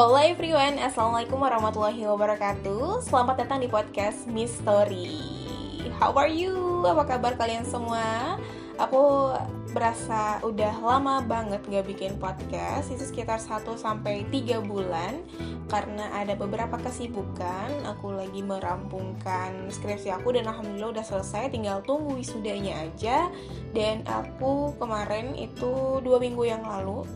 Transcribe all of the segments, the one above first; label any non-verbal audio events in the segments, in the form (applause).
Halo everyone, Assalamualaikum warahmatullahi wabarakatuh Selamat datang di podcast Mystery How are you? Apa kabar kalian semua? Aku berasa udah lama banget gak bikin podcast Itu sekitar 1-3 bulan Karena ada beberapa kesibukan Aku lagi merampungkan skripsi aku Dan Alhamdulillah udah selesai Tinggal tunggu wisudanya aja Dan aku kemarin itu dua minggu yang lalu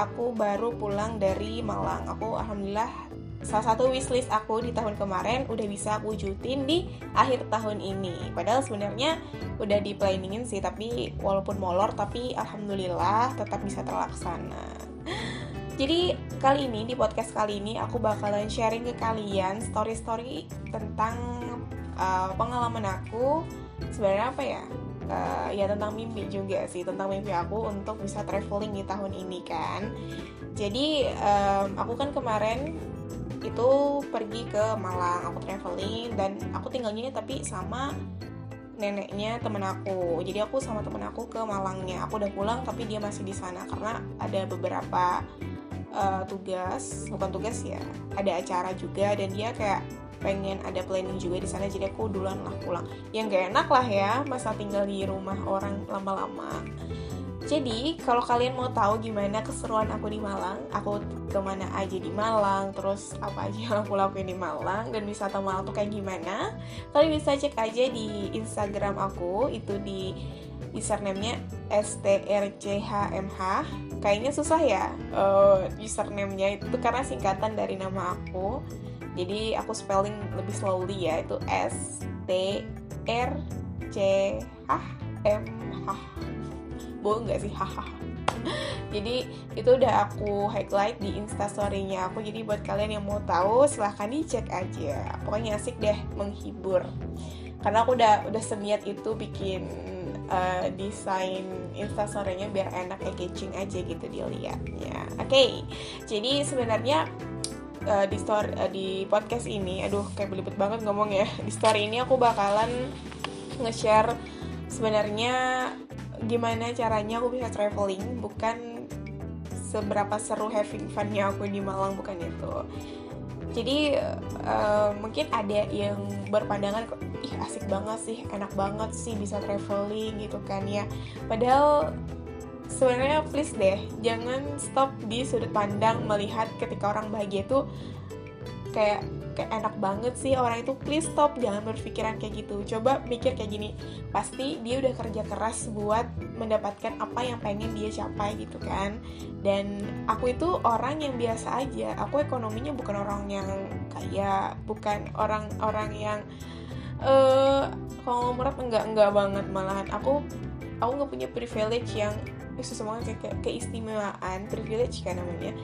aku baru pulang dari Malang. Aku alhamdulillah salah satu wishlist aku di tahun kemarin udah bisa aku wujudin di akhir tahun ini. Padahal sebenarnya udah di planningin sih, tapi walaupun molor tapi alhamdulillah tetap bisa terlaksana. Jadi kali ini di podcast kali ini aku bakalan sharing ke kalian story-story tentang uh, pengalaman aku sebenarnya apa ya uh, ya tentang mimpi juga sih tentang mimpi aku untuk bisa traveling di tahun ini kan jadi um, aku kan kemarin itu pergi ke Malang. Aku traveling dan aku tinggalnya tapi sama neneknya temen aku. Jadi aku sama temen aku ke Malangnya. Aku udah pulang tapi dia masih di sana karena ada beberapa uh, tugas. Bukan tugas ya ada acara juga dan dia kayak pengen ada planning juga di sana. Jadi aku duluan lah pulang. Yang gak enak lah ya masa tinggal di rumah orang lama-lama. Jadi kalau kalian mau tahu gimana keseruan aku di Malang, aku ke mana aja di Malang, terus apa aja yang aku lakuin di Malang dan wisata Malang tuh kayak gimana, kalian bisa cek aja di Instagram aku itu di username-nya strchmh. Kayaknya susah ya uh, username-nya itu karena singkatan dari nama aku. Jadi aku spelling lebih slowly ya itu S T R C H M H. Bohong nggak sih? Haha jadi itu udah aku highlight di instastorynya aku. Jadi buat kalian yang mau tahu silahkan dicek aja. Pokoknya asik deh menghibur. Karena aku udah udah seniat itu bikin uh, desain instastorynya biar enak ya catching aja gitu dilihatnya. Oke okay, jadi sebenarnya uh, di story uh, di podcast ini aduh kayak belibet banget ngomong ya di story ini aku bakalan nge-share sebenarnya gimana caranya aku bisa traveling bukan seberapa seru having funnya aku di Malang bukan itu. Jadi uh, mungkin ada yang berpandangan ih asik banget sih enak banget sih bisa traveling gitu kan ya. Padahal sebenarnya please deh jangan stop di sudut pandang melihat ketika orang bahagia itu kayak kayak enak banget sih. Orang itu please stop jangan berpikiran kayak gitu. Coba mikir kayak gini pasti dia udah kerja keras buat mendapatkan apa yang pengen dia capai gitu kan. Dan aku itu orang yang biasa aja. Aku ekonominya bukan orang yang kaya bukan orang-orang yang uh, kalau menurut enggak enggak banget malahan. Aku aku nggak punya privilege yang susah banget kayak keistimewaan. Privilege kan namanya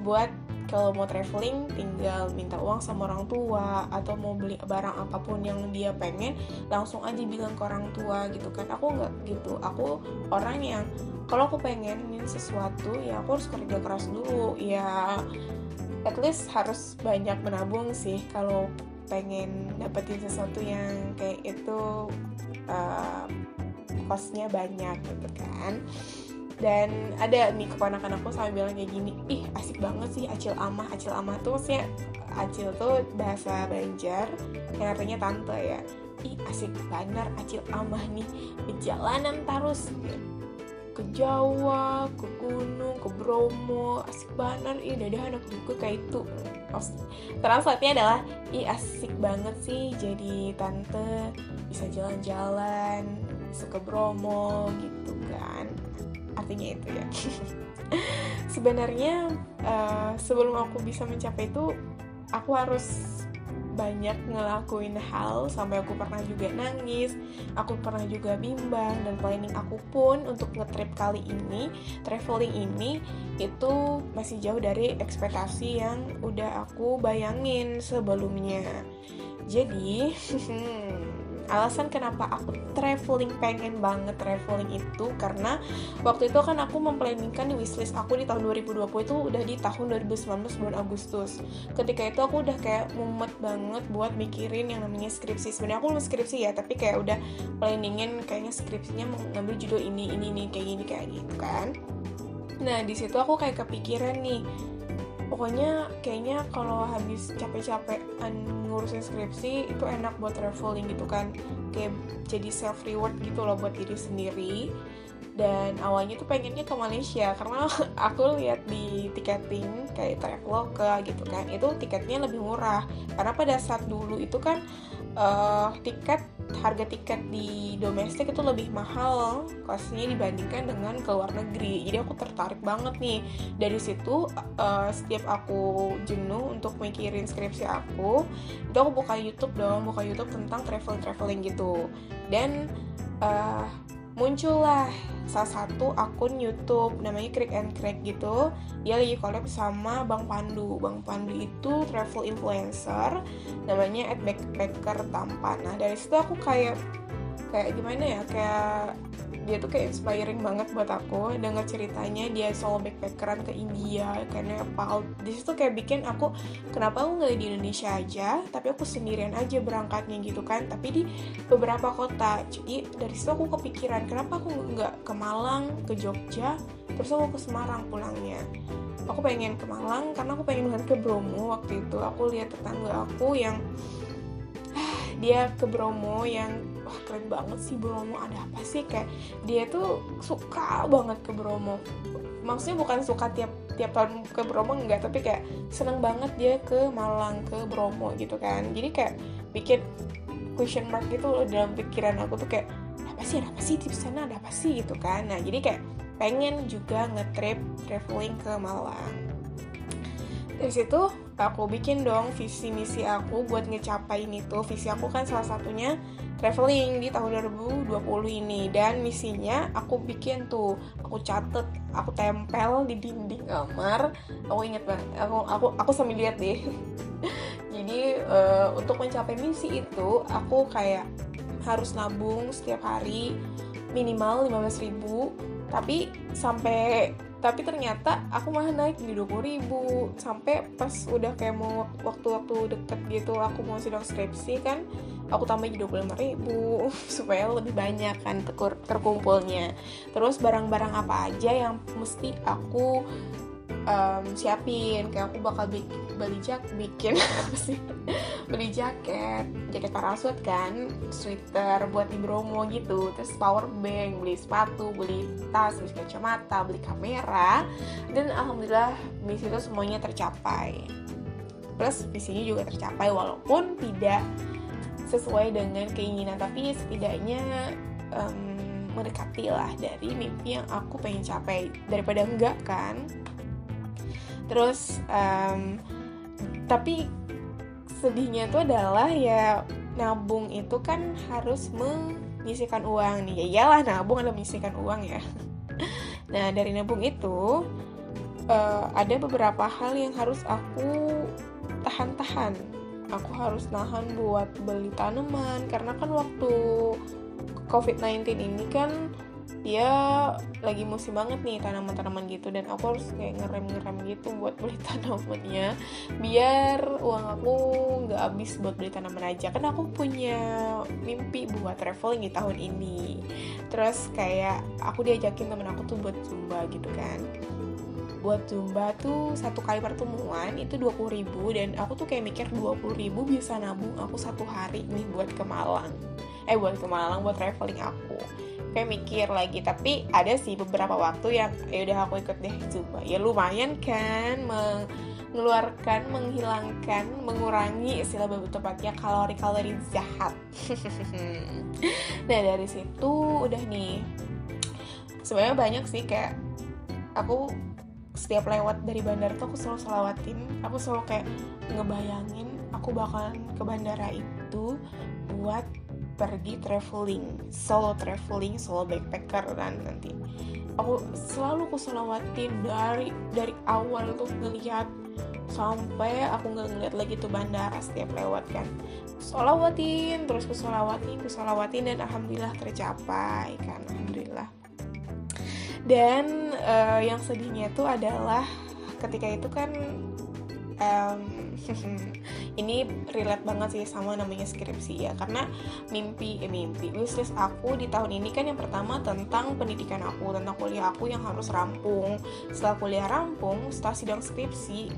buat kalau mau traveling tinggal minta uang sama orang tua atau mau beli barang apa pun yang dia pengen langsung aja bilang ke orang tua gitu kan. Aku nggak gitu. Aku orang yang kalau aku pengenin sesuatu ya aku harus kerja keras dulu. Ya at least harus banyak menabung sih kalau pengen dapetin sesuatu yang kayak itu uh, costnya banyak gitu kan dan ada nih keponakan aku sampai bilang kayak gini ih asik banget sih acil amah. Acil amah tuh maksudnya acil tuh bahasa Banjar yang artinya tante ya. Ih asik benar acil amah nih perjalanan terus ke Jawa, ke gunung, ke Bromo, asik banget, ih dadah anak juga kayak itu. Translate-nya adalah, ih asik banget sih jadi tante, bisa jalan-jalan, bisa ke Bromo gitu kan artinya itu ya (laughs) sebenarnya uh, sebelum aku bisa mencapai itu aku harus banyak ngelakuin hal sampai aku pernah juga nangis, aku pernah juga bimbang dan planning aku pun untuk ngetrip kali ini, traveling ini itu masih jauh dari ekspektasi yang udah aku bayangin sebelumnya. Jadi, (laughs) alasan kenapa aku traveling pengen banget traveling itu karena waktu itu kan aku memplanningkan wishlist aku di tahun 2020 itu udah di tahun 2019 bulan Agustus. Ketika itu aku udah kayak mumet banget buat mikirin yang namanya skripsi. Sebenarnya aku belum skripsi ya tapi kayak udah planningin kayaknya skripsinya mengambil judul ini ini ini kayak gini kayak gitu kan. Nah di situ aku kayak kepikiran nih pokoknya kayaknya kalau habis capek-capek ngurusin skripsi itu enak buat traveling gitu kan. Kayak jadi self reward gitu loh buat diri sendiri dan awalnya tuh pengennya ke Malaysia karena (laughs) aku lihat di tiketing kayak Traveloka gitu kan itu tiketnya lebih murah. Karena pada saat dulu itu kan uh, tiket harga tiket di domestik itu lebih mahal kosnya dibandingkan dengan ke luar negeri. Jadi aku tertarik banget nih. Dari situ uh, setiap aku jenuh untuk mikirin skripsi aku itu aku buka YouTube dong buka YouTube tentang traveling traveling gitu. Dan uh, muncullah salah satu akun YouTube namanya Crack and Crack gitu. Dia lagi collab sama Bang Pandu. Bang Pandu itu travel influencer namanya at backpacker tampan nah dari situ aku kayak kayak gimana ya kayak dia tuh kayak inspiring banget buat aku denger ceritanya dia soal backpackeran ke India ke Nepal. Di situ kayak bikin aku kenapa aku nggak di Indonesia aja tapi aku sendirian aja berangkatnya gitu kan tapi di beberapa kota. Jadi dari situ aku kepikiran kenapa aku nggak ke Malang ke Jogja terus aku ke Semarang pulangnya. Aku pengen ke Malang karena aku pengen banget ke Bromo waktu itu. Aku lihat tetangga aku yang (sighs) dia ke Bromo yang wah keren banget sih Bromo. Ada apa sih? Kayak dia tuh suka banget ke Bromo. Maksudnya bukan suka tiap tiap tahun ke Bromo enggak. Tapi kayak seneng banget dia ke Malang ke Bromo gitu kan. Jadi kayak bikin question mark gitu loh dalam pikiran aku tuh kayak apa sih ada apa sih? Di sana ada apa sih? Gitu kan. Nah jadi kayak pengen juga ngetrip traveling ke Malang. Dari situ aku bikin dong visi misi aku buat ngecapain itu. Visi aku kan salah satunya traveling di tahun 2020 ini. Dan misinya aku bikin tuh. Aku catet aku tempel di dinding kamar. Aku inget banget. Aku aku aku sambil lihat deh. (laughs) Jadi uh, untuk mencapai misi itu aku kayak harus nabung setiap hari minimal 15 ribu. Tapi sampai tapi ternyata aku malah naik di 20 ribu. Sampai pas udah kayak mau waktu-waktu deket gitu aku mau sidang skripsi kan aku tambah jadi 25 ribu (laughs) supaya lebih banyak kan terkumpulnya. Terus barang-barang apa aja yang mesti aku um, siapin. Kayak aku bakal beli jak bikin (laughs) apa sih? Beli jaket jaket parasut kan sweater buat di Bromo gitu. Terus power bank beli sepatu beli tas beli kacamata beli kamera. Dan alhamdulillah misi itu semuanya tercapai. Plus visinya juga tercapai walaupun tidak sesuai dengan keinginan. Tapi setidaknya um, mendekati lah dari mimpi yang aku pengen capai. Daripada enggak kan? Terus um, tapi sedihnya itu adalah ya nabung itu kan harus menyisikan uang nih. Ya iyalah nabung ada menyisikan uang ya. (laughs) Nah dari nabung itu uh, ada beberapa hal yang harus aku tahan-tahan aku harus nahan buat beli tanaman. Karena kan waktu COVID-19 ini kan dia lagi musim banget nih tanaman-tanaman gitu. Dan aku harus kayak ngerem-ngerem gitu buat beli (laughs) tanamannya. Biar uang aku nggak habis buat beli tanaman aja. Kan aku punya mimpi buat traveling di tahun ini. Terus kayak aku diajakin temen aku tuh buat zumba gitu kan buat Zumba tuh satu kali pertemuan itu 20 ribu dan aku tuh kayak mikir 20 ribu bisa nabung aku satu hari nih buat ke Malang. Eh buat ke Malang buat traveling aku. Kayak mikir lagi tapi ada sih beberapa waktu yang ya udah aku ikut deh Zumba. Ya lumayan kan mengeluarkan menghilangkan mengurangi istilah babu tepatnya kalori-kalori jahat. (laughs) Nah dari situ udah nih. Sebenarnya banyak sih kayak aku setiap lewat dari bandara tuh aku selalu selawatin. Aku selalu kayak ngebayangin aku bakalan ke bandara itu buat pergi traveling solo traveling solo backpacker kan nanti. Aku selalu aku selawatin dari dari awal tuh ngeliat sampai aku nggak ngeliat lagi tuh bandara setiap lewat kan. Solawatin terus ku solawatin ku solawatin dan alhamdulillah tercapai kan dan uh, yang sedihnya tuh adalah ketika itu kan um, (laughs) ini relate banget sih sama namanya skripsi ya. Karena mimpi eh mimpi wishlist aku di tahun ini kan yang pertama tentang pendidikan aku tentang kuliah aku yang harus rampung. Setelah kuliah rampung setelah sidang skripsi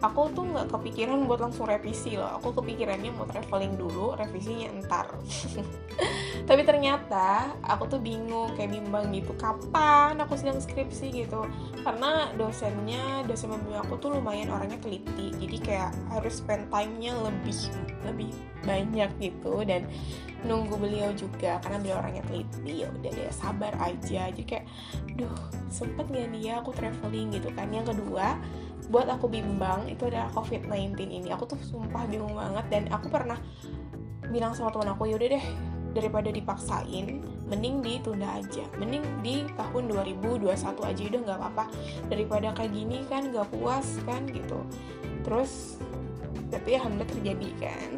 aku tuh nggak kepikiran buat langsung revisi loh. Aku kepikirannya mau traveling dulu revisinya entar (laughs) tapi ternyata aku tuh bingung kayak bimbang gitu kapan aku sedang skripsi gitu. Karena dosennya dosen pembimbing aku tuh lumayan orangnya teliti. Jadi kayak harus spend time-nya lebih lebih banyak gitu. Dan nunggu beliau juga karena beliau orangnya teliti ya udah deh sabar aja. Jadi kayak duh sempet gak nih ya aku traveling gitu kan. Yang kedua buat aku bimbang itu adalah COVID-19 ini. Aku tuh sumpah bingung banget dan aku pernah bilang sama teman aku yaudah deh daripada dipaksain mending ditunda aja. Mending di tahun 2021 aja udah nggak apa-apa. Daripada kayak gini kan nggak puas kan gitu. Terus tapi alhamdulillah terjadi kan.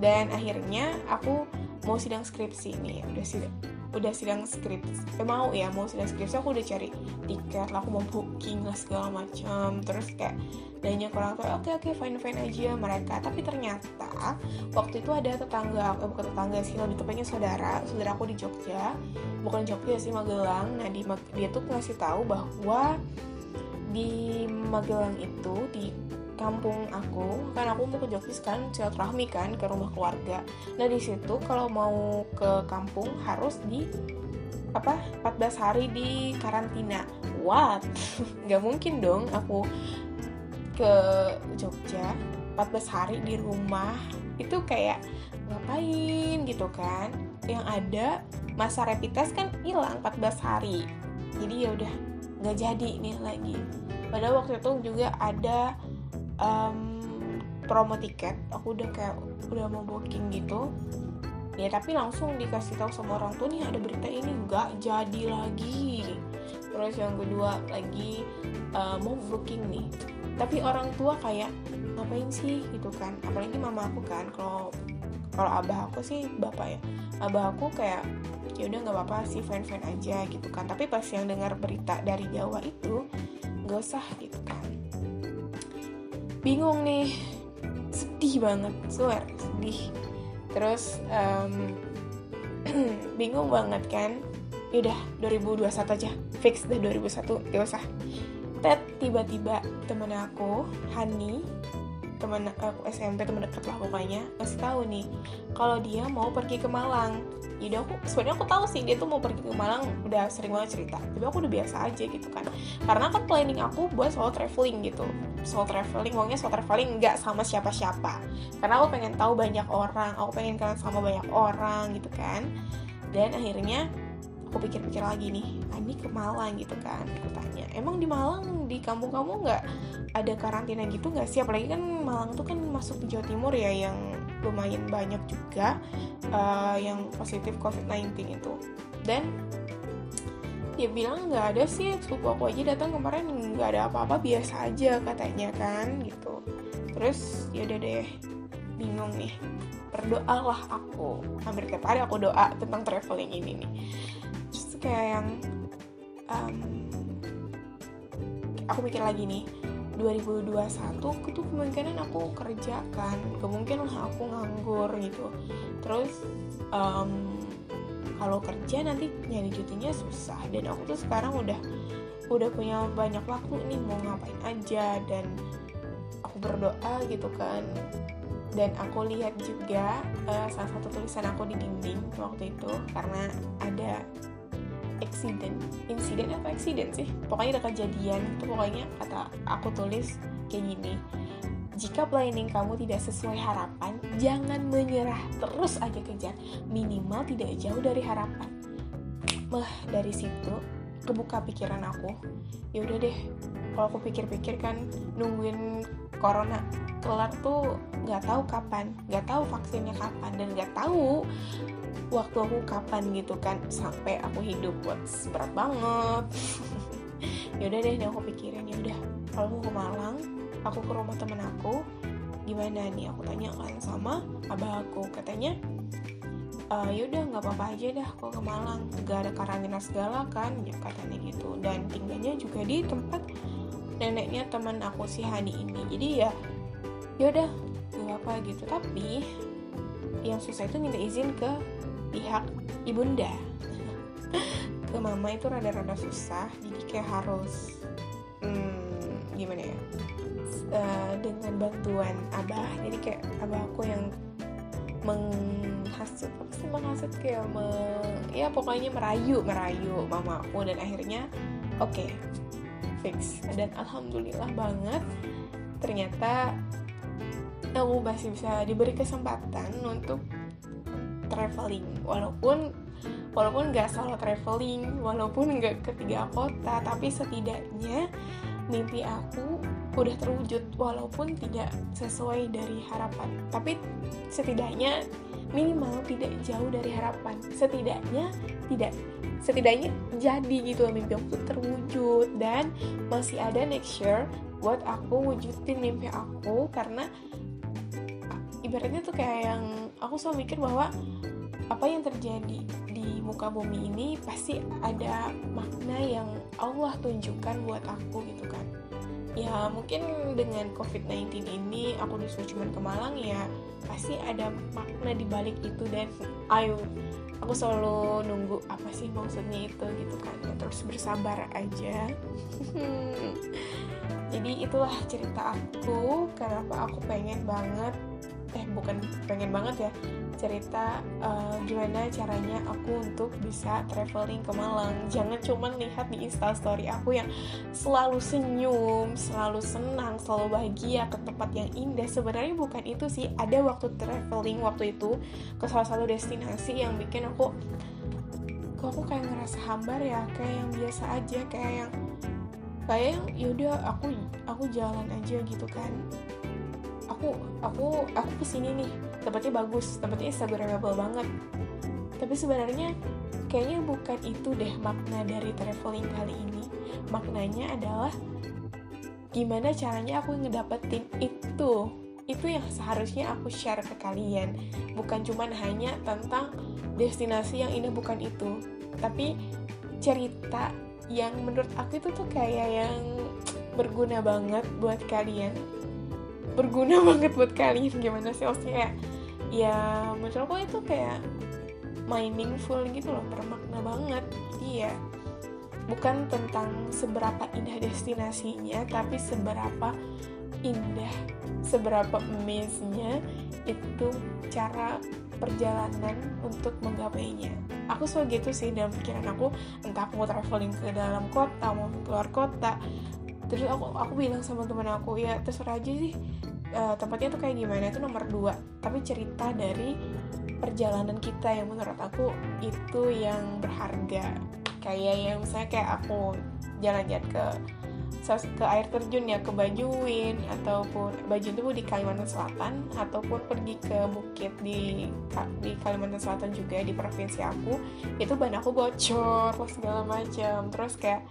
Dan akhirnya aku mau sidang skripsi nih udah sidang udah sidang skripsi eh, mau ya mau sidang skripsi aku udah cari tiket lah aku mau booking lah segala macam. Terus kayak nanya ke orang tua oke oke fine fine aja mereka. Tapi ternyata waktu itu ada tetangga eh, bukan tetangga sih lebih tepatnya saudara saudara aku di Jogja. Bukan Jogja sih Magelang. Nah di dia tuh ngasih tahu bahwa di Magelang itu di kampung aku kan aku mau ke Jogja kan silaturahmi kan ke rumah keluarga. Nah di situ kalau mau ke kampung harus di apa 14 hari di karantina. What? (laughs) Nggak mungkin dong aku ke Jogja 14 hari di rumah. Itu kayak ngapain gitu kan? Yang ada masa rapid test kan hilang 14 hari. Jadi ya udah nggak jadi nih lagi. Padahal waktu itu juga ada um, promo tiket aku udah kayak udah mau booking gitu. Ya tapi langsung dikasih tahu sama orang tuh nih ada berita ini nggak jadi lagi. Terus yang kedua lagi uh, mau booking nih. Tapi orang tua kayak ngapain sih? Gitu kan. Apalagi mama aku kan kalau kalau abah aku sih bapak ya abah aku kayak ya udah nggak apa-apa sih fine fine aja gitu kan. Tapi pas yang dengar berita dari Jawa itu nggak usah gitu kan bingung nih. Sedih banget swear sedih. Terus um, (clears throat) bingung banget kan? Yaudah 2021 aja. Fix deh 2001 gak usah. Ted tiba-tiba temen aku Hani teman aku SMP teman dekat lah pokoknya kasih tahu nih kalau dia mau pergi ke Malang. Jadi aku sebenarnya aku tahu sih dia tuh mau pergi ke Malang udah sering banget cerita. Tapi aku udah biasa aja gitu kan. Karena kan planning aku buat solo traveling gitu. Solo traveling pokoknya solo traveling nggak sama siapa-siapa. Karena aku pengen tahu banyak orang aku pengen kenal sama banyak orang gitu kan. Dan akhirnya aku pikir-pikir lagi nih ini ke Malang gitu kan aku tanya emang di Malang di kampung kamu nggak ada karantina gitu nggak sih? Apalagi kan Malang tuh kan masuk Jawa Timur ya yang lumayan banyak juga uh, yang positif COVID-19 itu. Dan dia bilang nggak ada sih sepupu aku aja datang kemarin nggak ada apa-apa biasa aja katanya kan gitu. Terus ya udah deh bingung nih. Berdoalah aku. Hampir tiap hari aku doa tentang traveling ini nih. Terus kayak yang um, aku mikir lagi nih 2021 itu kemungkinan aku kerja kan kemungkinan aku nganggur gitu. Terus um, kalau kerja nanti nyari cutinya susah. Dan aku tuh sekarang udah udah punya banyak waktu nih mau ngapain aja. Dan aku berdoa gitu kan. Dan aku lihat juga uh, salah satu tulisan aku di dinding waktu itu karena ada accident. Insiden apa? Accident sih. Pokoknya ada kejadian. Itu pokoknya kata aku tulis kayak gini. Jika planning kamu tidak sesuai harapan jangan menyerah terus aja kejar. Minimal tidak jauh dari harapan. Mah dari situ kebuka pikiran aku. Ya udah deh kalau aku pikir-pikir kan nungguin corona. Kelar tuh nggak tahu kapan nggak tahu vaksinnya kapan dan nggak tahu waktu aku kapan gitu kan sampai aku hidup buat berat banget. (laughs) Yaudah deh aku pikirin ya udah. Kalau aku ke Malang aku ke rumah temen aku gimana nih? Aku tanya kan sama abah aku katanya e, yaudah nggak apa-apa aja dah aku ke Malang. Gak ada karantina segala kan ya katanya gitu. Dan tinggalnya juga di tempat neneknya teman aku si Hani ini. Jadi ya yaudah apa gitu. Tapi yang susah itu minta izin ke pihak ibunda. Ke mama itu rada-rada susah jadi kayak harus hmm, gimana ya uh, dengan bantuan abah jadi kayak abah aku yang menghasut apa sih menghasut kayak me, ya pokoknya merayu merayu mama aku dan akhirnya oke okay, fix. Dan alhamdulillah banget ternyata aku masih bisa diberi kesempatan untuk traveling walaupun walaupun nggak selalu traveling walaupun nggak ke tiga kota tapi setidaknya mimpi aku udah terwujud walaupun tidak sesuai dari harapan. Tapi setidaknya minimal tidak jauh dari harapan. Setidaknya tidak setidaknya jadi gitu mimpi aku terwujud. Dan masih ada next year buat aku wujudin mimpi aku karena ibaratnya tuh kayak yang aku selalu mikir bahwa apa yang terjadi di muka bumi ini pasti ada makna yang Allah tunjukkan buat aku gitu kan. Ya mungkin dengan COVID-19 ini aku disuruh cuman ke Malang ya pasti ada makna di balik itu dan ayo aku selalu nunggu apa sih maksudnya itu gitu kan. Ya, terus bersabar aja. (laughs) Jadi itulah cerita aku kenapa aku pengen banget eh bukan pengen banget ya cerita uh, gimana caranya aku untuk bisa traveling ke Malang. Jangan cuma lihat di instastory aku yang selalu senyum selalu senang selalu bahagia ke tempat yang indah. Sebenarnya bukan itu sih. Ada waktu traveling waktu itu ke salah satu destinasi yang bikin aku kok aku kayak ngerasa hambar ya? Kayak yang biasa aja kayak yang kayak yang yaudah aku aku jalan aja gitu kan. Aku aku aku ke sini nih tempatnya bagus tempatnya instagramable banget. Tapi sebenarnya kayaknya bukan itu deh makna dari traveling kali ini. Maknanya adalah gimana caranya aku ngedapetin itu. Itu yang seharusnya aku share ke kalian. Bukan cuman hanya tentang destinasi yang indah bukan itu. Tapi cerita yang menurut aku itu tuh kayak yang berguna banget buat kalian. Berguna (laughs) banget buat kalian gimana sih? Maksudnya ya menurut aku itu kayak meaningful gitu loh bermakna banget. Iya. Bukan tentang seberapa indah destinasinya tapi seberapa indah seberapa amaze-nya itu cara perjalanan untuk menggapainya. Aku selalu gitu sih dalam pikiran aku. Entah aku mau traveling ke dalam kota mau keluar kota. Terus aku aku bilang sama teman aku ya terserah aja sih uh, tempatnya tuh kayak gimana? Itu nomor dua. Tapi cerita dari perjalanan kita yang menurut aku itu yang berharga. Kayak yang misalnya kayak aku jalan-jalan ke ke air terjun ya ke Bajuin ataupun Bajuin itu di Kalimantan Selatan ataupun pergi ke bukit di di Kalimantan Selatan juga di provinsi aku itu ban aku bocor segala macam. Terus kayak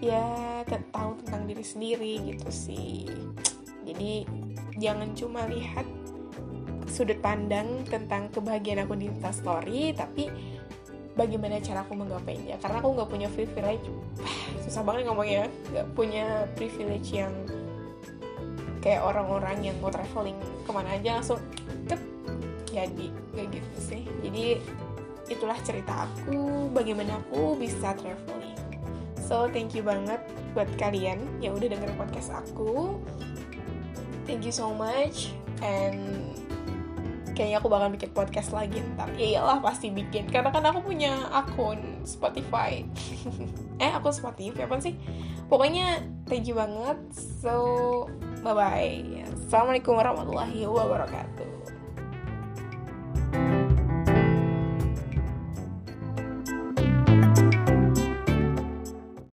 ya tahu tentang diri sendiri gitu sih. Jadi jangan cuma lihat sudut pandang tentang kebahagiaan aku di story tapi bagaimana cara aku menggapainya. Karena aku nggak punya privilege. (sighs) Susah banget ngomongnya nggak punya privilege yang kayak orang-orang yang mau traveling ke mana aja langsung ket. Jadi kayak gitu sih. Jadi itulah cerita aku bagaimana aku bisa traveling. So thank you banget buat kalian yang udah dengerin podcast aku. Thank you so much and kayaknya aku bakal bikin podcast lagi ntar. Ya iyalah pasti bikin karena kan aku punya akun Spotify. (laughs) eh akun Spotify apa sih? Pokoknya thank you banget. So bye bye. Assalamualaikum warahmatullahi wabarakatuh.